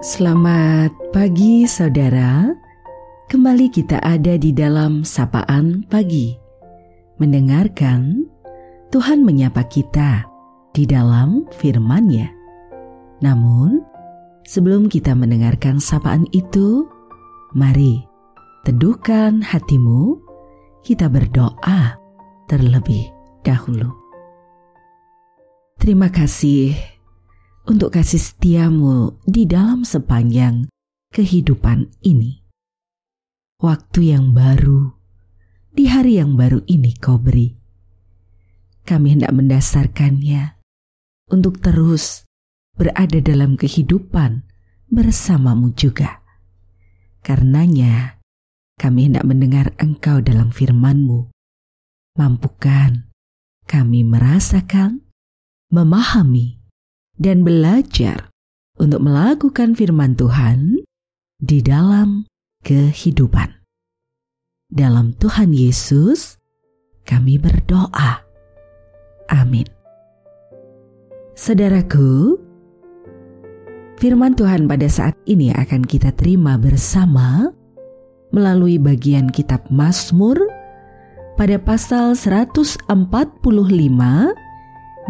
Selamat pagi saudara. Kembali kita ada di dalam sapaan pagi. Mendengarkan Tuhan menyapa kita di dalam firman-Nya. Namun, sebelum kita mendengarkan sapaan itu, mari teduhkan hatimu, kita berdoa terlebih dahulu. Terima kasih untuk kasih setiamu di dalam sepanjang kehidupan ini. Waktu yang baru, di hari yang baru ini kau beri. Kami hendak mendasarkannya untuk terus berada dalam kehidupan bersamamu juga. Karenanya, kami hendak mendengar engkau dalam firmanmu. Mampukan kami merasakan, memahami, dan belajar untuk melakukan firman Tuhan di dalam kehidupan. Dalam Tuhan Yesus, kami berdoa. Amin. Saudaraku, firman Tuhan pada saat ini akan kita terima bersama melalui bagian kitab Mazmur pada pasal 145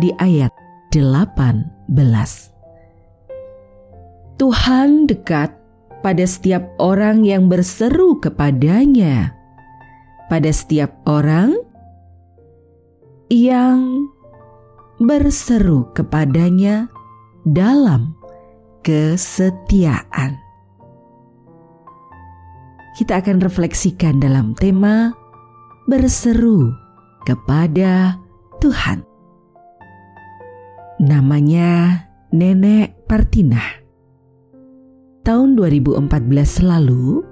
di ayat 8 Tuhan dekat pada setiap orang yang berseru kepadanya, pada setiap orang yang berseru kepadanya dalam kesetiaan. Kita akan refleksikan dalam tema berseru kepada Tuhan. Namanya Nenek Partinah. Tahun 2014 lalu,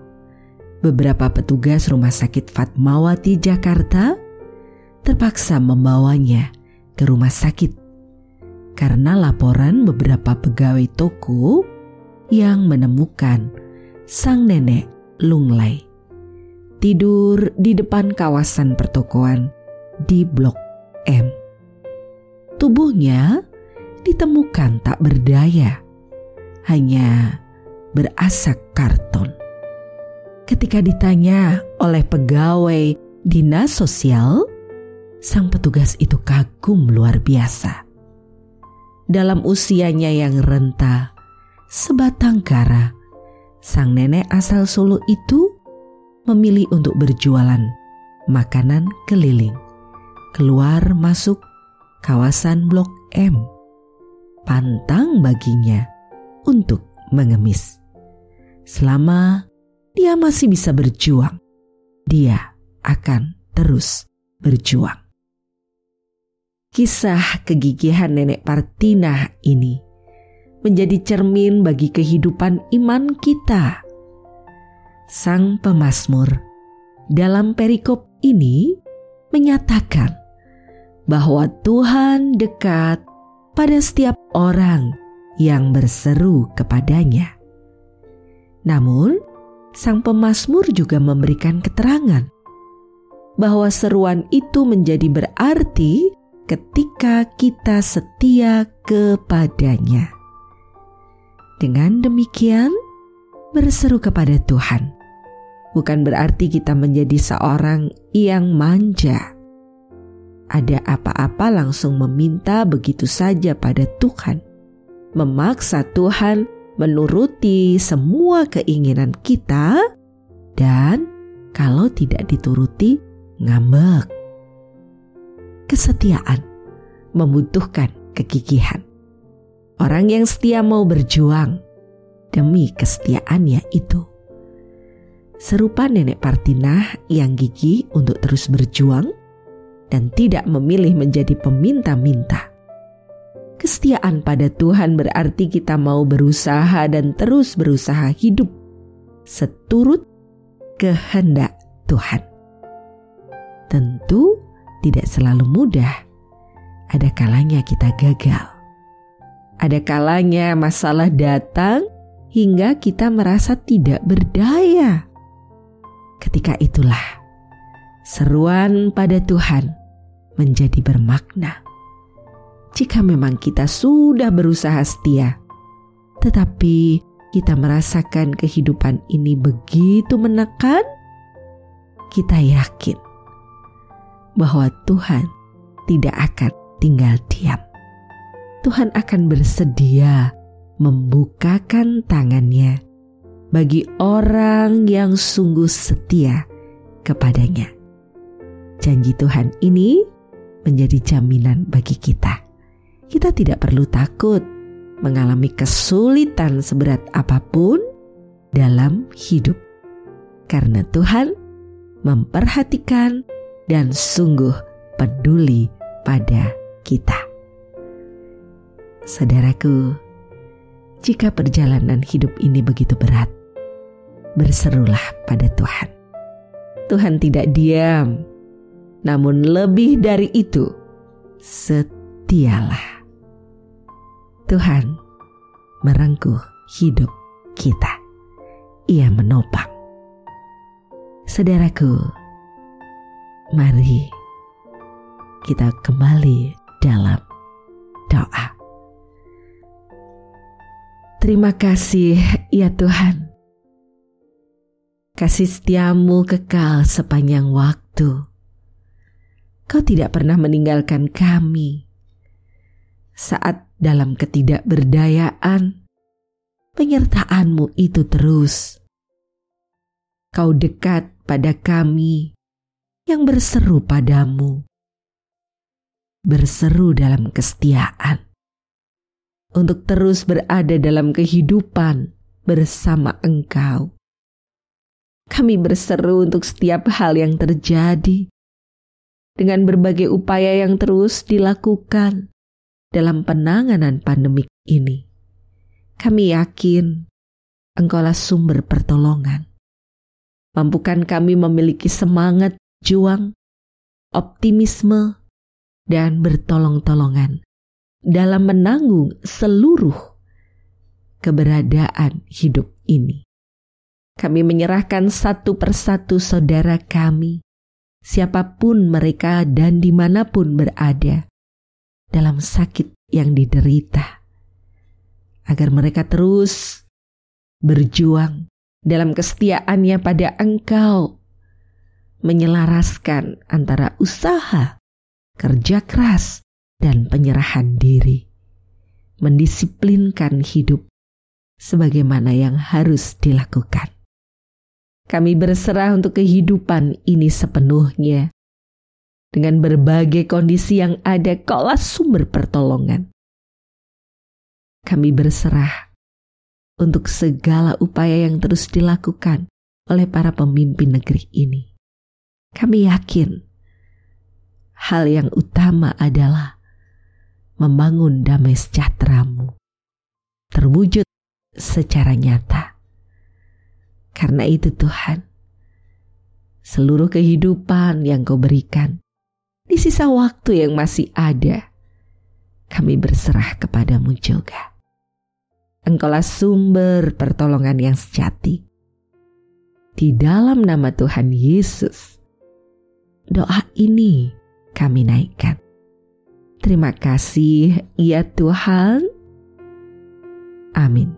beberapa petugas Rumah Sakit Fatmawati Jakarta terpaksa membawanya ke rumah sakit karena laporan beberapa pegawai toko yang menemukan sang nenek lunglai tidur di depan kawasan pertokoan di Blok M. Tubuhnya ditemukan tak berdaya, hanya berasak karton. Ketika ditanya oleh pegawai dinas sosial, sang petugas itu kagum luar biasa. Dalam usianya yang renta, sebatang kara, sang nenek asal Solo itu memilih untuk berjualan makanan keliling, keluar masuk kawasan Blok M pantang baginya untuk mengemis. Selama dia masih bisa berjuang, dia akan terus berjuang. Kisah kegigihan nenek Partina ini menjadi cermin bagi kehidupan iman kita. Sang pemazmur dalam perikop ini menyatakan bahwa Tuhan dekat pada setiap orang yang berseru kepadanya. Namun, sang pemazmur juga memberikan keterangan bahwa seruan itu menjadi berarti ketika kita setia kepadanya. Dengan demikian, berseru kepada Tuhan bukan berarti kita menjadi seorang yang manja ada apa-apa langsung meminta begitu saja pada Tuhan, memaksa Tuhan menuruti semua keinginan kita, dan kalau tidak dituruti, ngambek. Kesetiaan membutuhkan kegigihan. Orang yang setia mau berjuang demi kesetiaannya itu. Serupa nenek Partinah yang gigih untuk terus berjuang, dan tidak memilih menjadi peminta-minta. Kesetiaan pada Tuhan berarti kita mau berusaha dan terus berusaha hidup seturut kehendak Tuhan. Tentu tidak selalu mudah. Ada kalanya kita gagal. Ada kalanya masalah datang hingga kita merasa tidak berdaya. Ketika itulah seruan pada Tuhan menjadi bermakna. Jika memang kita sudah berusaha setia, tetapi kita merasakan kehidupan ini begitu menekan, kita yakin bahwa Tuhan tidak akan tinggal diam. Tuhan akan bersedia membukakan tangannya bagi orang yang sungguh setia kepadanya. Janji Tuhan ini menjadi jaminan bagi kita. Kita tidak perlu takut mengalami kesulitan seberat apa pun dalam hidup, karena Tuhan memperhatikan dan sungguh peduli pada kita. Saudaraku, jika perjalanan hidup ini begitu berat, berserulah pada Tuhan. Tuhan tidak diam, namun lebih dari itu, setialah. Tuhan merengkuh hidup kita. Ia menopang. Saudaraku, mari kita kembali dalam doa. Terima kasih ya Tuhan. Kasih setiamu kekal sepanjang waktu. Kau tidak pernah meninggalkan kami. Saat dalam ketidakberdayaan, penyertaanmu itu terus. Kau dekat pada kami yang berseru padamu. Berseru dalam kesetiaan untuk terus berada dalam kehidupan bersama Engkau. Kami berseru untuk setiap hal yang terjadi dengan berbagai upaya yang terus dilakukan dalam penanganan pandemik ini. Kami yakin Engkaulah sumber pertolongan. Mampukan kami memiliki semangat juang, optimisme, dan bertolong-tolongan dalam menanggung seluruh keberadaan hidup ini. Kami menyerahkan satu persatu saudara kami siapa pun mereka dan di mana pun berada, dalam sakit yang diderita, agar mereka terus berjuang dalam kesetiaannya pada Engkau, menyelaraskan antara usaha, kerja keras, dan penyerahan diri, mendisiplinkan hidup sebagaimana yang harus dilakukan. Kami berserah untuk kehidupan ini sepenuhnya. Dengan berbagai kondisi yang ada, kaulah sumber pertolongan. Kami berserah untuk segala upaya yang terus dilakukan oleh para pemimpin negeri ini. Kami yakin hal yang utama adalah membangun damai sejahteramu terwujud secara nyata karena itu Tuhan, seluruh kehidupan yang kau berikan, di sisa waktu yang masih ada, kami berserah kepadamu juga. Engkaulah sumber pertolongan yang sejati. Di dalam nama Tuhan Yesus, doa ini kami naikkan. Terima kasih ya Tuhan. Amin.